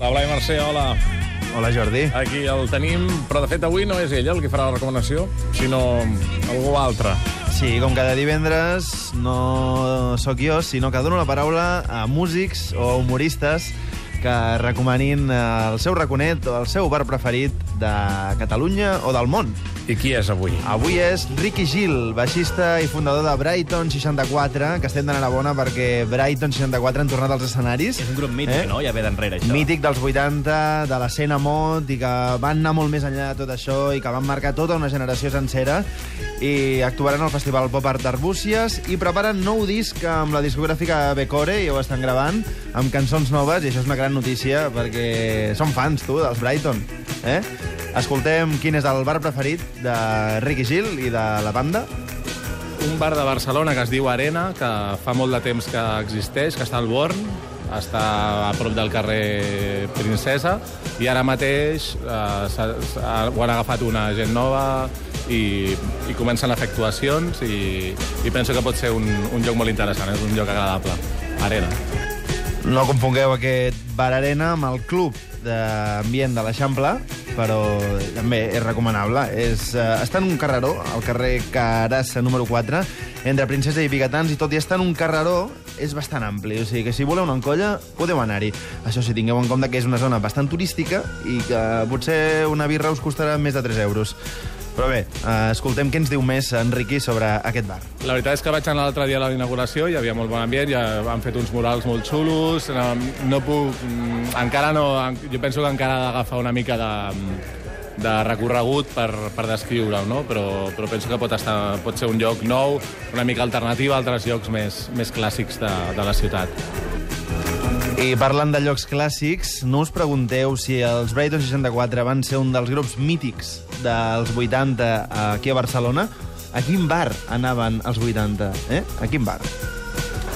Hola, Blai Mercè, hola. Hola, Jordi. Aquí el tenim, però de fet avui no és ell el que farà la recomanació, sinó algú altre. Sí, com cada divendres, no sóc jo, sinó que dono la paraula a músics o humoristes que recomanin el seu raconet o el seu bar preferit de Catalunya o del món. I qui és avui? Avui és Ricky Gil, baixista i fundador de Brighton 64, que estem d'enhorabona perquè Brighton 64 han tornat als escenaris. És un grup mític, Eh? no? Ja ve d'enrere, això. Mític dels 80, de l'escena mod, i que van anar molt més enllà de tot això, i que van marcar tota una generació sencera, i actuaran al Festival Pop Art d'Arbúcies, i preparen nou disc amb la discogràfica Becore, i ho estan gravant, amb cançons noves, i això és una gran notícia, perquè som fans, tu, dels Brighton. Eh? Escoltem quin és el bar preferit de Ricky Gil i de la banda. Un bar de Barcelona que es diu Arena, que fa molt de temps que existeix, que està al Born, està a prop del carrer Princesa, i ara mateix eh, s'ha- s'ha- ho han agafat una gent nova i, i comencen a fer actuacions i, i penso que pot ser un, un lloc molt interessant, és un lloc agradable. Arena. No confongueu aquest bar arena amb el club d'ambient de l'Eixample, però també és recomanable. És, uh, està en un carreró, al carrer Carassa número 4, entre Princesa i Vigatans, i tot i estar en un carreró, és bastant ampli. O sigui que si voleu una encolla, podeu anar-hi. Això sí, tingueu en compte que és una zona bastant turística i que potser una birra us costarà més de 3 euros. Però bé, uh, escoltem què ens diu més en Riqui sobre aquest bar. La veritat és que vaig anar l'altre dia a la inauguració, hi havia molt bon ambient, ja han fet uns murals molt xulos, no, no puc... mm, Encara no... Jo penso que encara ha d'agafar una mica de, de recorregut per, per descriure-ho, no? Però, però penso que pot, estar, pot ser un lloc nou, una mica alternatiu a altres llocs més, més clàssics de, de la ciutat. I parlant de llocs clàssics, no us pregunteu si els Brighton 64 van ser un dels grups mítics dels 80 aquí a Barcelona. A quin bar anaven els 80? Eh? A quin bar?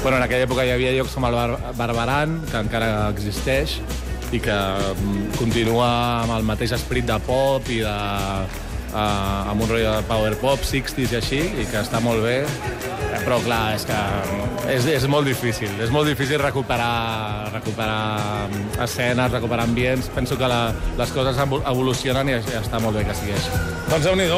Bueno, en aquella època hi havia llocs com el Bar Barbaran, que encara existeix, i que mm, continua amb el mateix esperit de pop i de, uh, amb un rotllo de power pop, 60s i així, i que està molt bé. Però, clar, és que és, és molt difícil. És molt difícil recuperar, recuperar mm, escenes, recuperar ambients. Penso que la, les coses evol- evolucionen i està molt bé que sigui així. Doncs déu nhi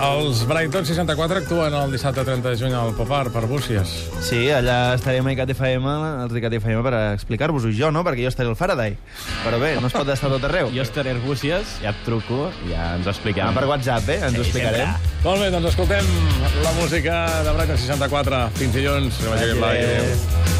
Els Brighton 64 actuen el dissabte 30 de juny al Pop Art per Búcies. Sí, allà estarem a ICAT FM, els FM, per explicar-vos-ho. Jo no, perquè jo estaré al Faraday. Però bé, no es pot estar tot arreu. Jo estaré a Arbúcies, ja et truco, ja ens ho expliquem. Ah, per WhatsApp, eh? Ens ho Sí, explicarem. sempre. Molt bé, doncs escoltem la música de Brighton 64. Fins dilluns. Que vagi bé. Adéu.